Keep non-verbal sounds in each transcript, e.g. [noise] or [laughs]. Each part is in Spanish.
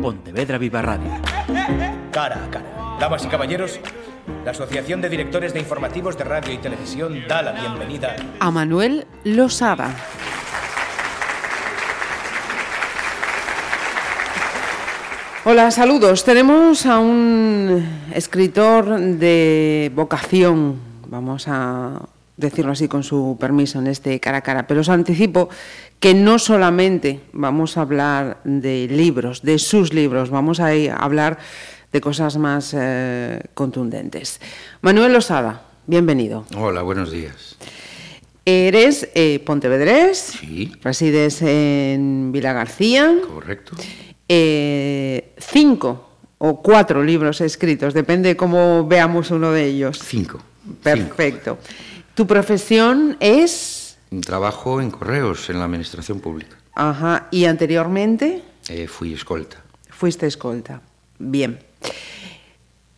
Pontevedra Viva Radio. Cara a cara. Damas y caballeros, la Asociación de Directores de Informativos de Radio y Televisión da la bienvenida a Manuel Losada. Hola, saludos. Tenemos a un escritor de vocación, vamos a decirlo así con su permiso en este cara a cara, pero os anticipo que no solamente vamos a hablar de libros, de sus libros, vamos a hablar de cosas más eh, contundentes. Manuel Osada, bienvenido. Hola, buenos días. Eres eh, pontevedrés, sí. resides en Vila García. Correcto. Eh, cinco o cuatro libros escritos, depende cómo veamos uno de ellos. Cinco. Perfecto. ¿Tu profesión es? Trabajo en correos, en la administración pública. Ajá. ¿Y anteriormente? Eh, fui escolta. Fuiste escolta. Bien.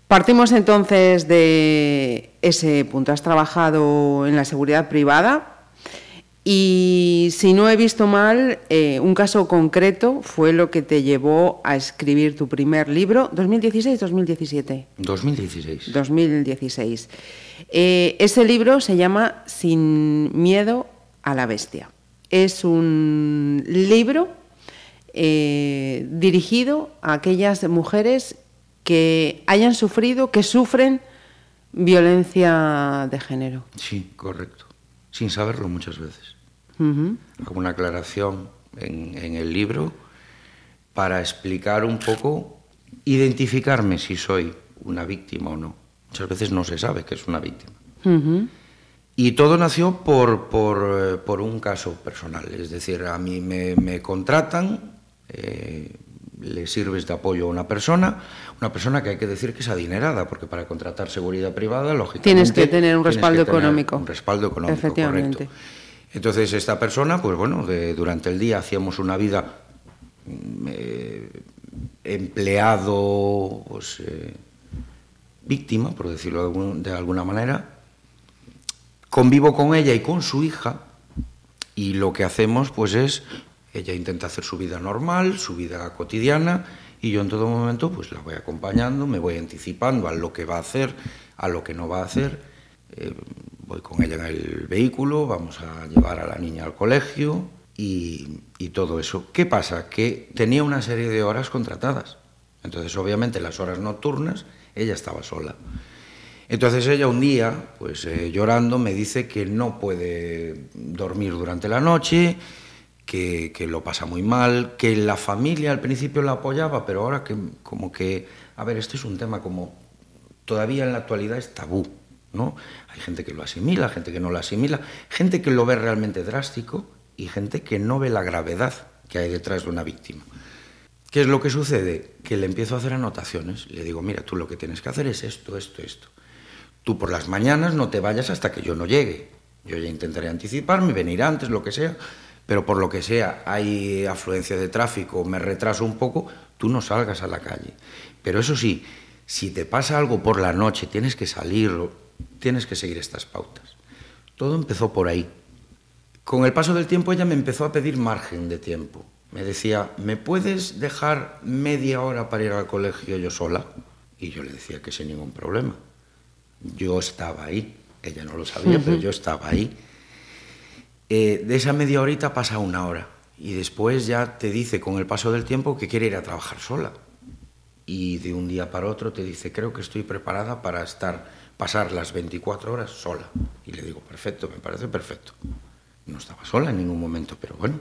Partimos entonces de ese punto. Has trabajado en la seguridad privada y, si no he visto mal, eh, un caso concreto fue lo que te llevó a escribir tu primer libro, ¿2016-2017? 2016. 2016. Ese libro se llama Sin miedo a la bestia. Es un libro eh, dirigido a aquellas mujeres que hayan sufrido, que sufren violencia de género. Sí, correcto. Sin saberlo muchas veces. Hago una aclaración en, el libro para explicar un poco, identificarme si soy una víctima o no. Muchas veces no se sabe que es una víctima. Y todo nació por, por, por, un caso personal. Es decir, a mí me, me contratan, eh, le sirves de apoyo a una persona, una persona que hay que decir que es adinerada, porque para contratar seguridad privada, lógicamente... Tienes que tener un respaldo económico. Un respaldo económico, Efectivamente. correcto. Entonces esta persona, pues bueno, durante el día hacíamos una vida eh, empleado, pues, eh, víctima, por decirlo de, alguna manera. Convivo con ella y con su hija y lo que hacemos pues es ella intenta hacer su vida normal, su vida cotidiana, y yo en todo momento pues la voy acompañando, me voy anticipando a lo que va a hacer, a lo que no va a hacer. Eh, voy con ella en el vehículo, vamos a llevar a la niña al colegio y, y todo eso. ¿Qué pasa? Que tenía una serie de horas contratadas. Entonces, obviamente, las horas nocturnas, ella estaba sola. Entonces ella un día, pues eh, llorando, me dice que no puede dormir durante la noche, que, lo pasa muy mal, que la familia al principio la apoyaba, pero ahora que como que, a ver, este es un tema como todavía en la actualidad es tabú, ¿no? Hay gente que lo asimila, gente que no lo asimila, gente que lo ve realmente drástico y gente que no ve la gravedad que hay detrás de una víctima. ¿Qué es lo que sucede? Que le empiezo a hacer anotaciones. Le digo, mira, tú lo que tienes que hacer es esto, esto, esto. Tú por las mañanas no te vayas hasta que yo no llegue. Yo ya intentaré anticiparme, venir antes, lo que sea, pero por lo que sea hay afluencia de tráfico, me retraso un poco, tú no salgas a la calle. Pero eso sí, si te pasa algo por la noche, tienes que salir, tienes que seguir estas pautas. Todo empezó por ahí. Con el paso del tiempo ella me empezó a pedir margen de tiempo. Me decía, ¿me puedes dejar media hora para ir al colegio yo sola? Y yo le decía que sin ningún problema. Yo estaba ahí, ella no lo sabía, pero yo estaba ahí. Eh, de esa media horita pasa una hora y después ya te dice con el paso del tiempo que quiere ir a trabajar sola. Y de un día para otro te dice, creo que estoy preparada para estar, pasar las 24 horas sola. Y le digo, perfecto, me parece perfecto. No estaba sola en ningún momento, pero bueno.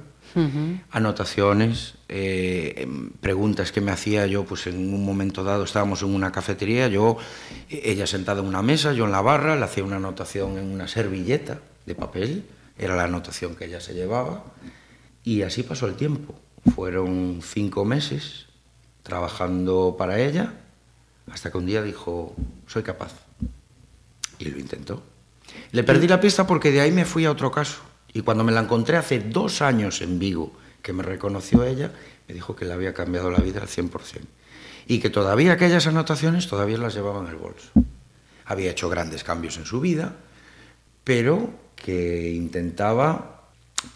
Anotaciones, eh, em, preguntas que me hacía yo, pues en un momento dado estábamos en una cafetería, yo, ella sentada en una mesa, yo en la barra, le hacía una anotación en una servilleta de papel era la anotación que ella se llevaba, y así pasó el tiempo. Fueron cinco meses trabajando para ella, hasta que un día dijo, soy capaz. Y lo intentó. Le perdí la pista porque de ahí me fui a otro caso. Y cuando me la encontré hace dos años en Vigo, que me reconoció ella, me dijo que le había cambiado la vida al 100%. Y que todavía aquellas anotaciones todavía las llevaba en el bolso. Había hecho grandes cambios en su vida, pero que intentaba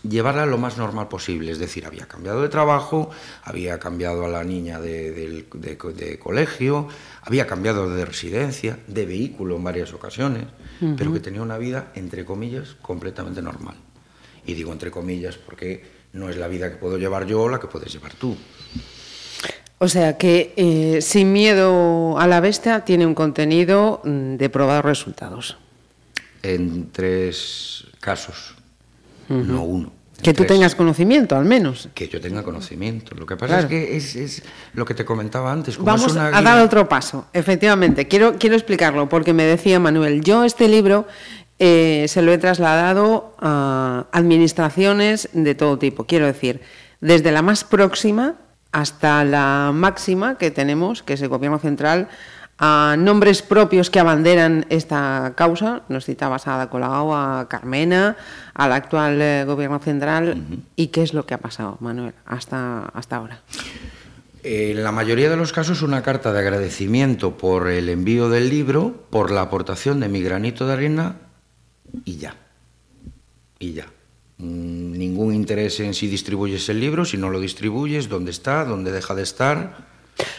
llevarla lo más normal posible. Es decir, había cambiado de trabajo, había cambiado a la niña de, de- de co- de colegio, había cambiado de residencia, de vehículo en varias ocasiones, pero que tenía una vida, entre comillas, completamente normal. Y digo entre comillas porque no es la vida que puedo llevar yo o la que puedes llevar tú. O sea que eh, Sin miedo a la bestia tiene un contenido mm, de probados resultados. En tres casos, no uno. Que tú tres. tengas conocimiento, al menos. Que yo tenga conocimiento. Lo que pasa Claro. es que es, es lo que te comentaba antes. como Vamos a dar otro paso, efectivamente. Quiero, quiero explicarlo, porque me decía Manuel, yo este libro eh, se lo he trasladado a administraciones de todo tipo. Quiero decir, desde la más próxima hasta la máxima que tenemos, que es el Gobierno Central, a nombres propios que abanderan esta causa. Nos citabas a Ada Colau, a Carmena, al actual eh, Gobierno Central. ¿Y qué es lo que ha pasado, Manuel, hasta, hasta ahora? En la mayoría de los casos una carta de agradecimiento por el envío del libro, por la aportación de mi granito de arena y ya. Y ya. Mm, Ningún interés en si distribuyes el libro, si no lo distribuyes, dónde está, dónde deja de estar.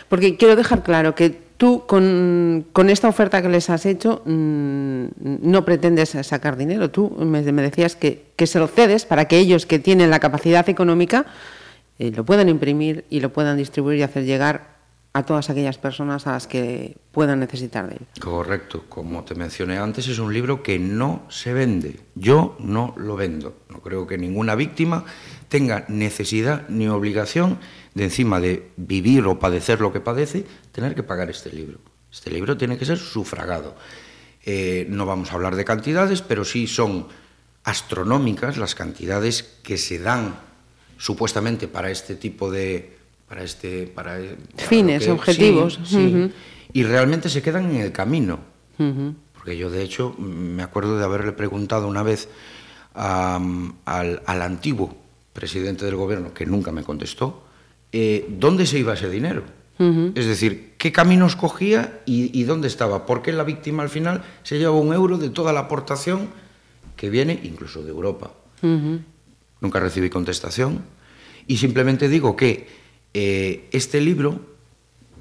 Porque quiero dejar claro que tú con, con esta oferta que les has hecho mm, no pretendes sacar dinero. Tú me, decías que, que se lo cedes para que ellos que tienen la capacidad económica eh, lo puedan imprimir y lo puedan distribuir y hacer llegar a todas aquellas personas a las que puedan necesitar de él. Correcto, como te mencioné antes, es un libro que no se vende. Yo no lo vendo. No creo que ninguna víctima tenga necesidad ni obligación de encima de vivir o padecer lo que padece, tener que pagar este libro. Este libro tiene que ser sufragado. Eh, no vamos a hablar de cantidades, pero sí son astronómicas las cantidades que se dan supuestamente para este tipo de para este para, Fines, objetivos. sí, y realmente se quedan en el camino. Porque yo de hecho me acuerdo de haberle preguntado una vez a, al, al antiguo presidente del gobierno que nunca me contestó eh, dónde se iba ese dinero es decir qué caminos cogía y, y dónde estaba por qué la víctima al final se lleva un euro de toda la aportación que viene incluso de Europa nunca recibí contestación. Y simplemente digo que eh, este libro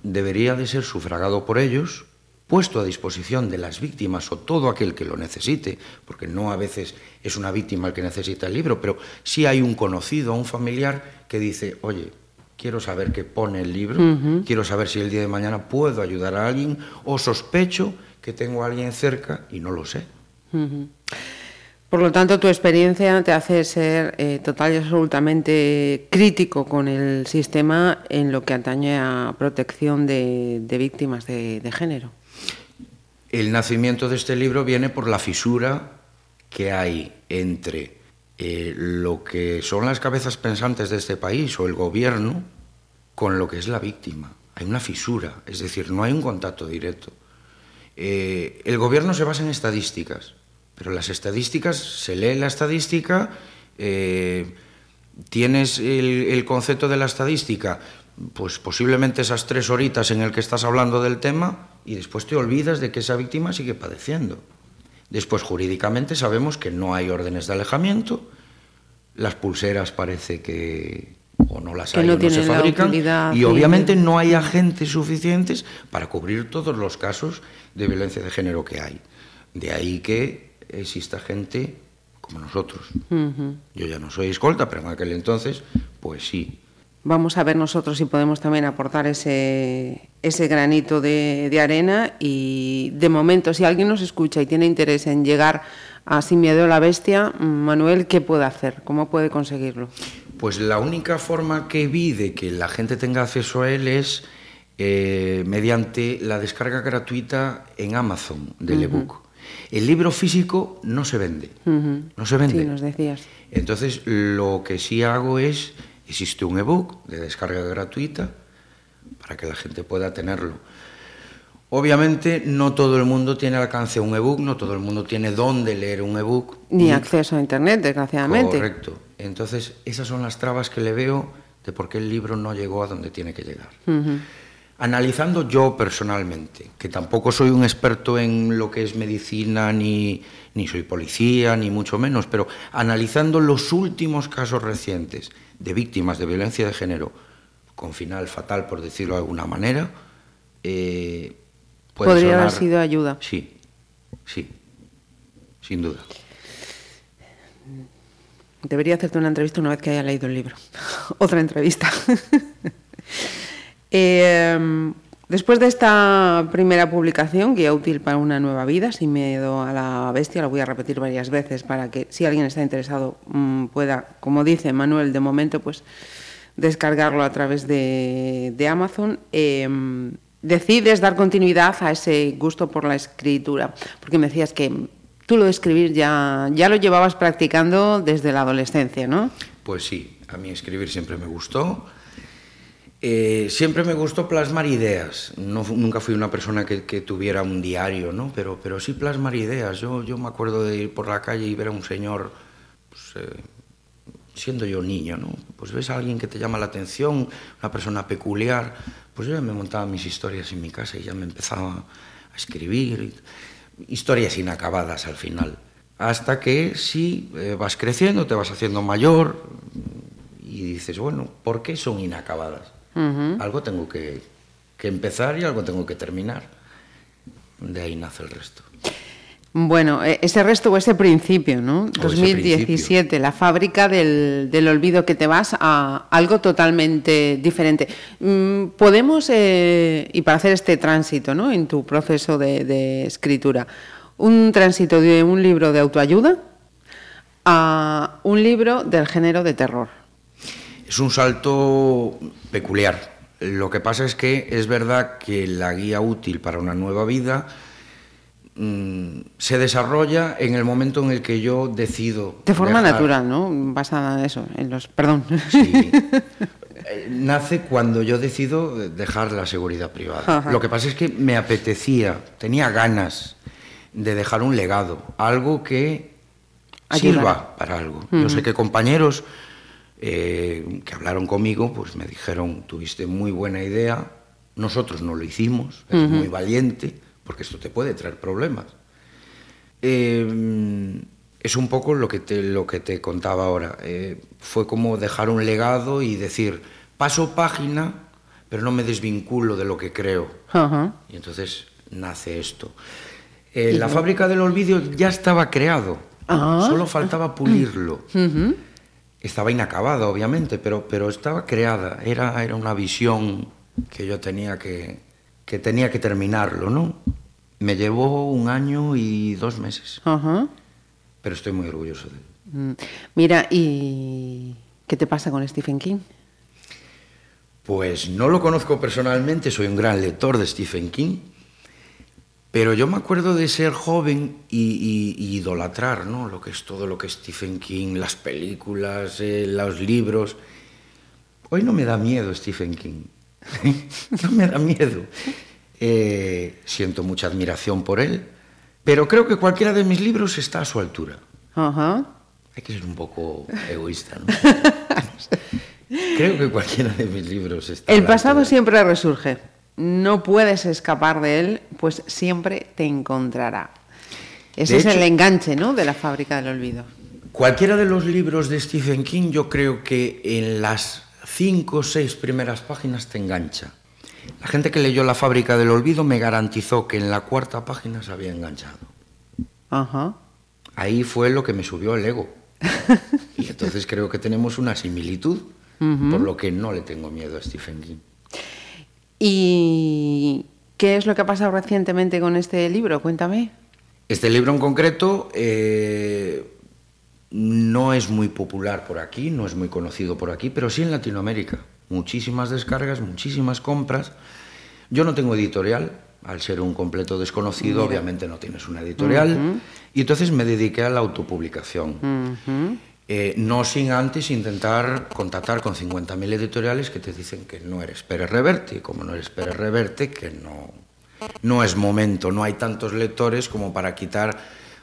debería de ser sufragado por ellos, puesto a disposición de las víctimas o todo aquel que lo necesite, porque no a veces es una víctima el que necesita el libro, pero sí hay un conocido, un familiar que dice, oye, quiero saber qué pone el libro, quiero saber si el día de mañana puedo ayudar a alguien o sospecho que tengo a alguien cerca y no lo sé. Por lo tanto, tu experiencia te hace ser eh, total y absolutamente crítico con el sistema en lo que atañe a protección de, víctimas de, de género. El nacimiento de este libro viene por la fisura que hay entre eh, lo que son las cabezas pensantes de este país o el gobierno con lo que es la víctima. Hay una fisura, es decir, no hay un contacto directo. Eh, el gobierno se basa en estadísticas, pero las estadísticas, se lee la estadística, eh, tienes el, el concepto de la estadística, pues posiblemente esas tres horitas en el que estás hablando del tema y después te olvidas de que esa víctima sigue padeciendo. Después, jurídicamente, sabemos que no hay órdenes de alejamiento, las pulseras parece que o no las Que hay no o no se fabrican y obviamente no hay agentes suficientes para cubrir todos los casos de violencia de género que hay. De ahí que exista gente como nosotros. Yo ya no soy escolta, pero en aquel entonces, pues sí. Vamos a ver nosotros si podemos también aportar ese, ese granito de, de arena y de momento, si alguien nos escucha y tiene interés en llegar a Sin Miedo a la Bestia, Manuel, ¿qué puede hacer? ¿Cómo puede conseguirlo? Pues la única forma que vi de que la gente tenga acceso a él es eh, mediante la descarga gratuita en Amazon del ebook. El libro físico no se vende. No se vende. Sí, nos decías. Entonces, lo que sí hago es, existe un ebook de descarga gratuita para que la gente pueda tenerlo. Obviamente, no todo el mundo tiene alcance a un ebook, no todo el mundo tiene dónde leer un ebook. Ni acceso a Internet, desgraciadamente. Correcto. Entonces, esas son las trabas que le veo de por qué el libro no llegó a donde tiene que llegar. Analizando yo personalmente, que tampoco soy un experto en lo que es medicina, ni, ni soy policía, ni mucho menos, pero analizando los últimos casos recientes de víctimas de violencia de género, con final fatal, por decirlo de alguna manera, eh, puede Podría sonar- haber sido ayuda. Sí, sí, sin duda. Debería hacerte una entrevista una vez que haya leído el libro. [laughs] Otra entrevista. [laughs] Eh, después de esta primera publicación, Guía útil para una nueva vida, sin miedo a la bestia, lo voy a repetir varias veces para que si alguien está interesado mm, pueda, como dice Manuel, de momento, pues descargarlo a través de, de Amazon. Eh, decides dar continuidad a ese gusto por la escritura, porque me decías que tú lo de escribir ya, ya lo llevabas practicando desde la adolescencia, ¿no? Pues sí, a mí escribir siempre me gustó. Eh, siempre me gustó plasmar ideas. Nunca fui una persona que, tuviera un diario, ¿no? Pero, pero sí plasmar ideas. Yo, yo me acuerdo de ir por la calle y ver a un señor, pues, eh, siendo yo niño, ¿no? Pues ves a alguien que te llama la atención, una persona peculiar. Pues yo ya me montaba mis historias en mi casa y ya me empezaba a escribir. Historias inacabadas al final. Hasta que sí eh, vas creciendo, te vas haciendo mayor y dices, bueno, ¿por qué son inacabadas? Algo tengo que, que empezar y algo tengo que terminar. De ahí nace el resto. Bueno, eh, ese resto o ese principio, ¿no? ese 2017, la fábrica del, del olvido que te vas a algo totalmente diferente. Mm, Podemos, eh, y para hacer este tránsito, ¿no? En tu proceso de, de escritura, un tránsito de un libro de autoayuda a un libro del género de terror. Es un salto peculiar. Lo que pasa es que es verdad que la guía útil para una nueva vida mm, se desarrolla en el momento en el que yo decido... De forma dejar- natural, ¿no? Basada en eso, en los... Perdón. Sí. [laughs] Eh, Nace cuando yo decido dejar la seguridad privada. Ajá. Lo que pasa es que me apetecía, tenía ganas de dejar un legado, algo que sirva para algo. Yo sé que compañeros eh, que hablaron conmigo, pues me dijeron, tuviste muy buena idea, nosotros no lo hicimos, es muy valiente, porque esto te puede traer problemas. Eh, es un poco lo que te, lo que te contaba ahora. Eh, fue como dejar un legado y decir, paso página, pero no me desvinculo de lo que creo. Ajá. Y entonces nace esto. Eh, la fábrica del olvido ya estaba creado, Ah. solo faltaba pulirlo. Estaba inacabada, obviamente, pero, pero estaba creada. Era, era una visión que yo tenía que, que tenía que terminarlo, ¿no? Me llevó un año y dos meses, Ajá. pero estoy muy orgulloso de él. Mm, Mira, ¿y qué te pasa con Stephen King? Pues no lo conozco personalmente, soy un gran lector de Stephen King, pero yo me acuerdo de ser joven y, y- y idolatrar, ¿no? Lo que es todo lo que es Stephen King, las películas, eh, los libros. Hoy no me da miedo Stephen King, [laughs] no me da miedo. Eh, siento mucha admiración por él, pero creo que cualquiera de mis libros está a su altura. Ajá. Hay que ser un poco egoísta, ¿no? [laughs] Creo que cualquiera de mis libros está. a El la pasado altura. siempre resurge. No puedes escapar de él, pues siempre te encontrará. Ese De es hecho- el enganche, ¿no? De la fábrica del olvido. Cualquiera de los libros de Stephen King, yo creo que en las cinco o seis primeras páginas te engancha. La gente que leyó La fábrica del olvido me garantizó que en la cuarta página se había enganchado. Ajá. Ahí fue lo que me subió el ego. [laughs] Y entonces creo que tenemos una similitud, por lo que no le tengo miedo a Stephen King. ¿Y qué es lo que ha pasado recientemente con este libro? Cuéntame. Este libro en concreto eh, no es muy popular por aquí, no es muy conocido por aquí, pero sí en Latinoamérica. Muchísimas descargas, muchísimas compras. Yo no tengo editorial, al ser un completo desconocido, obviamente no tienes una editorial. Y entonces me dediqué a la autopublicación. Eh, no sin antes intentar contactar con 50.000 editoriales que te dicen que no eres Pérez Reverte, y como no eres Pérez Reverte, que no, no es momento, no hay tantos lectores como para quitar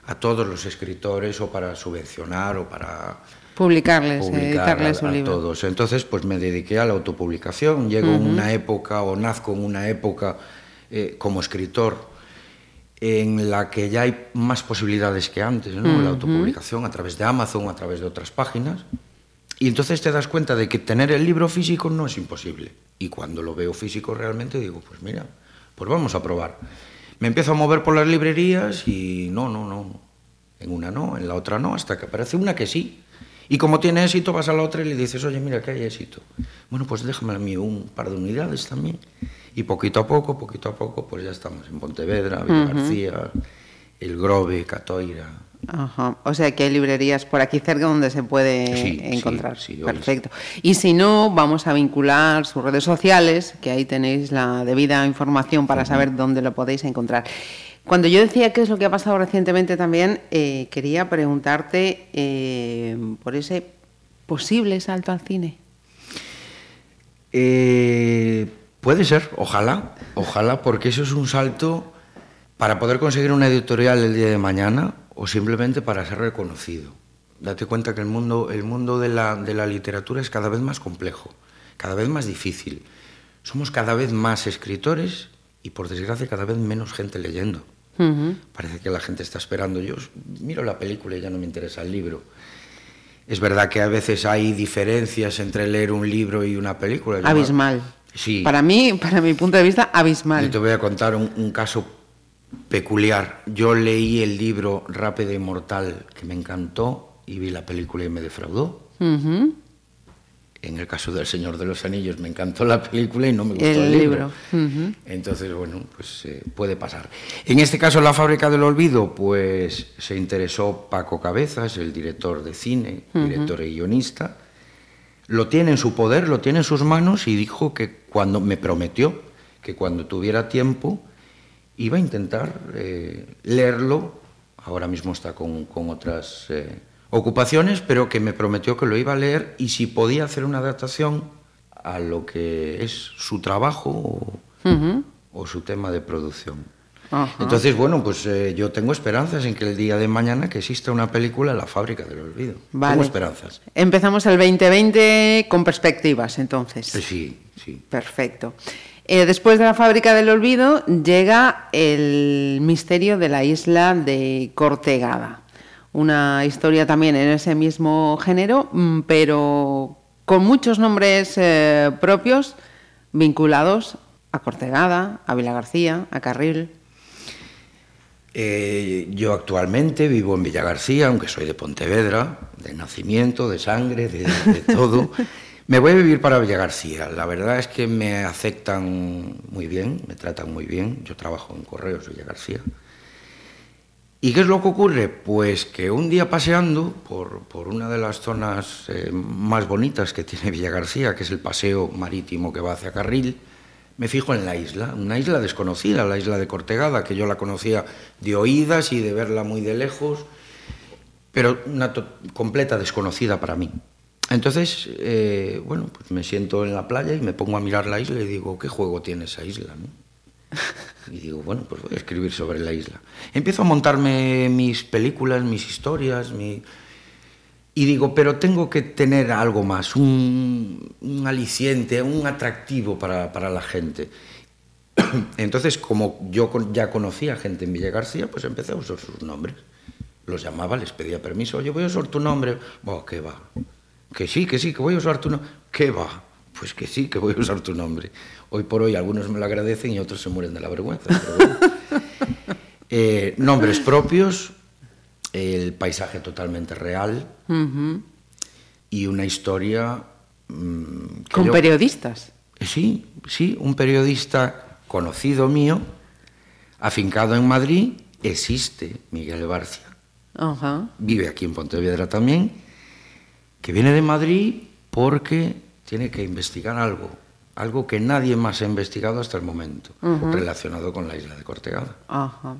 a todos los escritores o para subvencionar o para publicarles, eh, publicar editarles a, un libro. A todos. Entonces, pues me dediqué a la autopublicación. Llego uh -huh. una época o nazco en una época eh, como escritor en la que ya hay más posibilidades que antes, ¿no? La autopublicación a través de Amazon, a través de otras páginas. Y entonces te das cuenta de que tener el libro físico no es imposible. Y cuando lo veo físico realmente digo, pues mira, pues vamos a probar. Me empiezo a mover por las librerías y no, no, no. En una no, en la otra no, hasta que aparece una que sí. Y como tiene éxito, vas a la otra y le dices, oye, mira que hay éxito. Bueno, pues déjame a mí un par de unidades también. Y poquito a poco, poquito a poco, pues ya estamos en Pontevedra, Villa García, El Grove, Catoira. Ajá. O sea que hay librerías por aquí cerca donde se puede Sí, encontrar. sí, sí, Perfecto. Y si no, vamos a vincular sus redes sociales, que ahí tenéis la debida información para saber dónde lo podéis encontrar. Cuando yo decía qué es lo que ha pasado recientemente también, eh, quería preguntarte eh, por ese posible salto al cine. Eh, puede ser, ojalá, ojalá, porque eso es un salto para poder conseguir una editorial el día de mañana o simplemente para ser reconocido. Date cuenta que el mundo, el mundo de, la, de la literatura es cada vez más complejo, cada vez más difícil. Somos cada vez más escritores y por desgracia cada vez menos gente leyendo. Parece que la gente está esperando. Yo miro la película y ya no me interesa el libro. Es verdad que a veces hay diferencias entre leer un libro y una película. Yo- Abismal. Sí. Para mí, para mi punto de vista, abismal. Yo te voy a contar un, un caso peculiar. Yo leí el libro Rápido y Mortal, que me encantó, y vi la película y me defraudó. Ujú. En el caso del Señor de los Anillos me encantó la película y no me gustó El el, libro. Entonces, bueno, pues eh, puede pasar. En este caso, La Fábrica del Olvido, pues se interesó Paco Cabezas, el director de cine, director y guionista. Lo tiene en su poder, lo tiene en sus manos y dijo que cuando me prometió que cuando tuviera tiempo iba a intentar eh, leerlo. Ahora mismo está con, con otras eh, ocupaciones, pero que me prometió que lo iba a leer y si podía hacer una adaptación a lo que es su trabajo o, su tema de producción. Entonces, bueno, pues eh, yo tengo esperanzas en que el día de mañana que exista una película, La fábrica del olvido. Vale. Tengo esperanzas. Empezamos el 2020 con perspectivas, entonces. Eh, Sí, sí. Perfecto. Eh, después de la fábrica del olvido llega el misterio de la isla de Cortegada. Una historia también en ese mismo género, mm, pero con muchos nombres eh, propios vinculados a Cortegada, a Vila García, a Carril. Eh, yo actualmente vivo en Villa García, aunque soy de Pontevedra, de nacimiento, de sangre, de, de [laughs] todo. Me voy a vivir para Villa García. La verdad es que me aceptan muy bien, me tratan muy bien. Yo trabajo en Correos Villa García. ¿Y qué es lo que ocurre? Pues que un día paseando por, por una de las zonas eh, más bonitas que tiene Villa García, que es el paseo marítimo que va hacia Carril, me fijo en la isla, una isla desconocida, la isla de Cortegada, que yo la conocía de oídas y de verla muy de lejos, pero una completa desconocida para mí. Entonces, eh, bueno, pues me siento en la playa y me pongo a mirar la isla y digo, ¿qué juego tiene esa isla? no? [laughs] Y digo, bueno, pues voy a escribir sobre la isla. Empiezo a montarme mis películas, mis historias, mi... y digo, pero tengo que tener algo más, un, un aliciente, un atractivo para, para la gente. [clears throat] Entonces, como yo ya conocía gente en Villa García, pues empecé a usar sus nombres. Los llamaba, les pedía permiso, oye, voy a usar tu nombre. Oh, ¿qué va? Que sí, que sí, que voy a usar tu nombre. ¿Qué va? Pues que sí, que voy a usar tu nombre. Hoy por hoy algunos me lo agradecen y otros se mueren de la vergüenza. pero bueno. [laughs] Eh, nombres propios, el paisaje totalmente real y una historia... mm, Con yo- periodistas. Eh, Sí, sí, un periodista conocido mío, afincado en Madrid, existe, Miguel Barcia. Vive aquí en Pontevedra también, que viene de Madrid porque tiene que investigar algo, algo que nadie más ha investigado hasta el momento, relacionado con la isla de Cortegada. Ajá.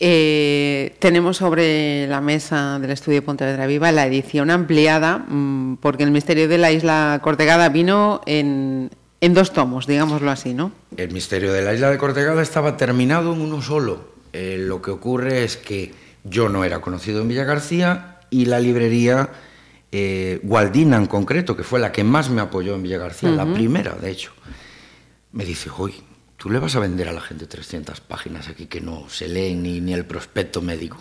Eh, tenemos sobre la mesa del estudio Pontevedra Viva la edición ampliada, mm, porque el misterio de la isla Cortegada vino en, en dos tomos, digámoslo así, ¿no? El misterio de la isla de Cortegada estaba terminado en uno solo. Eh, lo que ocurre es que yo no era conocido en Villa García y la librería eh, Gualdina en concreto, que fue la que más me apoyó en Villa García, la primera, de hecho, me dice, hoy tú le vas a vender a la gente 300 páginas aquí que no se leen ni, ni el prospecto médico.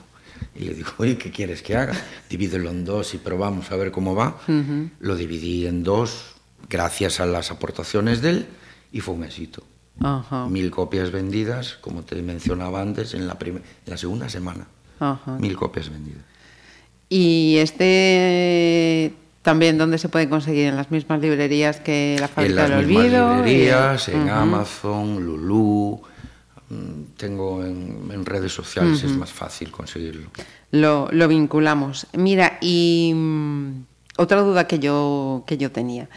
Y le digo, oye, ¿qué quieres que haga? Divídelo en dos y probamos a ver cómo va. Lo dividí en dos gracias a las aportaciones de él y fue un éxito. Mil copias vendidas, como te mencionaba antes, en la, en la segunda semana. Mil copias vendidas. Y este también, ¿dónde se puede conseguir? ¿En las mismas librerías que la Fábrica del Olvido? En las mismas librerías, en Amazon, Lulu. Mm, tengo en, redes sociales, es más fácil conseguirlo. Lo, lo vinculamos. Mira, y mm, otra duda que yo, que yo tenía.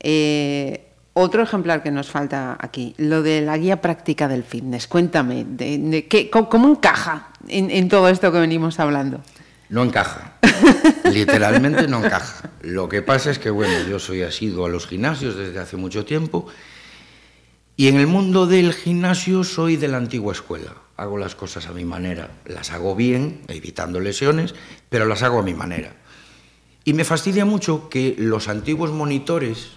Eh, otro ejemplar que nos falta aquí, lo de la guía práctica del fitness. Cuéntame, de, qué, cómo, encaja en, todo esto que venimos hablando? No encaja, [laughs] literalmente no encaja. Lo que pasa es que, bueno, yo soy asiduo a los gimnasios desde hace mucho tiempo y en el mundo del gimnasio soy de la antigua escuela. Hago las cosas a mi manera, las hago bien, evitando lesiones, pero las hago a mi manera. Y me fastidia mucho que los antiguos monitores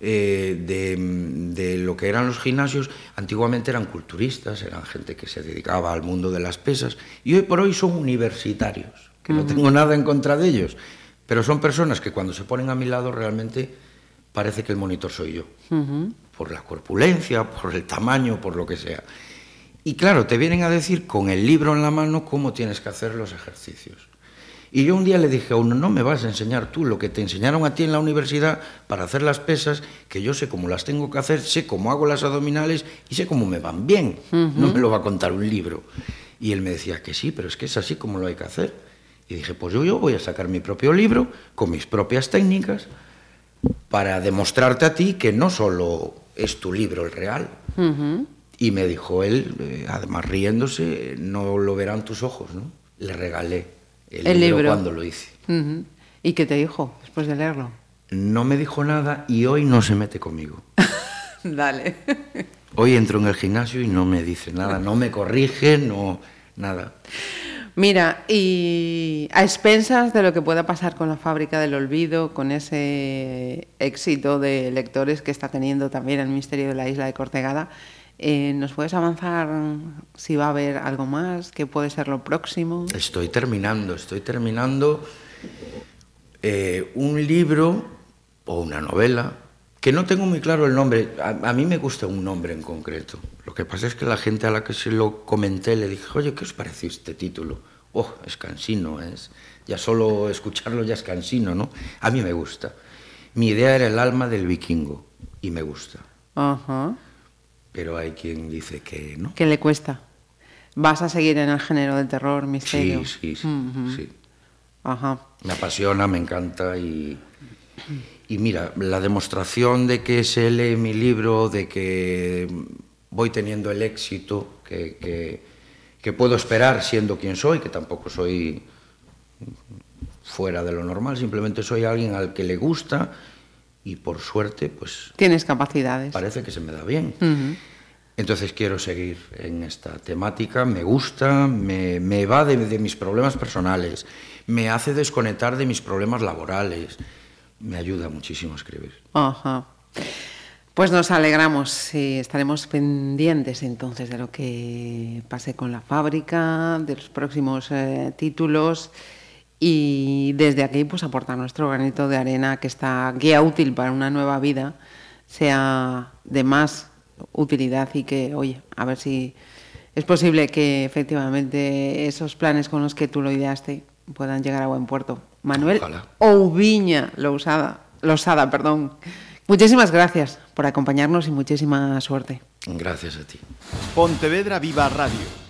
eh, de, lo que eran los gimnasios, antiguamente eran culturistas, eran gente que se dedicaba al mundo de las pesas, y hoy por hoy son universitarios, que no tengo nada en contra de ellos, pero son personas que cuando se ponen a mi lado realmente parece que el monitor soy yo, por la corpulencia, por el tamaño, por lo que sea. Y claro, te vienen a decir con el libro en la mano cómo tienes que hacer los ejercicios. Y yo un día le dije a uno, no me vas a enseñar tú lo que te enseñaron a ti en la universidad para hacer las pesas, que yo sé cómo las tengo que hacer, sé cómo hago las abdominales y sé cómo me van bien. No me lo va a contar un libro. Y él me decía que sí, pero es que es así como lo hay que hacer. Y dije, pues yo, yo voy a sacar mi propio libro con mis propias técnicas para demostrarte a ti que no solo es tu libro el real. Y me dijo él, eh, además riéndose, no lo verán tus ojos, ¿no? Le regalé el, libro, cuando lo hice. ¿Y qué te dijo después de leerlo? No me dijo nada y hoy no se mete conmigo. [laughs] Dale. hoy entro en el gimnasio y no me dice nada, no me corrige, no nada. Mira, y a expensas de lo que pueda pasar con la fábrica del olvido, con ese éxito de lectores que está teniendo también el Misterio de la Isla de Cortegada, eh, ¿Nos puedes avanzar si va a haber algo más? ¿Qué puede ser lo próximo? Estoy terminando, estoy terminando eh, un libro o una novela que no tengo muy claro el nombre. A, mí me gusta un nombre en concreto. Lo que pasa es que la gente a la que se lo comenté le dije, oye, ¿qué os pareció este título? Oh, es cansino, es... ya solo escucharlo ya es cansino, ¿no? A mí me gusta. Mi idea era el alma del vikingo y me gusta. Ajá Pero hay quien dice que no. Que le cuesta. ¿Vas a seguir en el género del terror, misterio? Sí, sí, sí. Uh -huh. sí. Ajá. Me apasiona, me encanta y, y mira, la demostración de que se lee mi libro, de que voy teniendo el éxito que, que, que puedo esperar siendo quien soy, que tampoco soy fuera de lo normal, simplemente soy alguien al que le gusta y por suerte, pues... Tienes capacidades. Parece que se me da bien. Entonces quiero seguir en esta temática, me gusta, me, me va de, mis problemas personales, me hace desconectar de mis problemas laborales, me ayuda muchísimo a escribir. Ajá. Pues nos alegramos y estaremos pendientes entonces de lo que pase con la fábrica, de los próximos eh, títulos y desde aquí pues aportar nuestro granito de arena que esta guía útil para una nueva vida sea de más utilidad y que, oye, a ver si es posible que efectivamente esos planes con los que tú lo ideaste puedan llegar a buen puerto. Manuel Ouviña Losada, Losada, perdón. Muchísimas gracias por acompañarnos y muchísima suerte. Gracias a ti. Pontevedra Viva Radio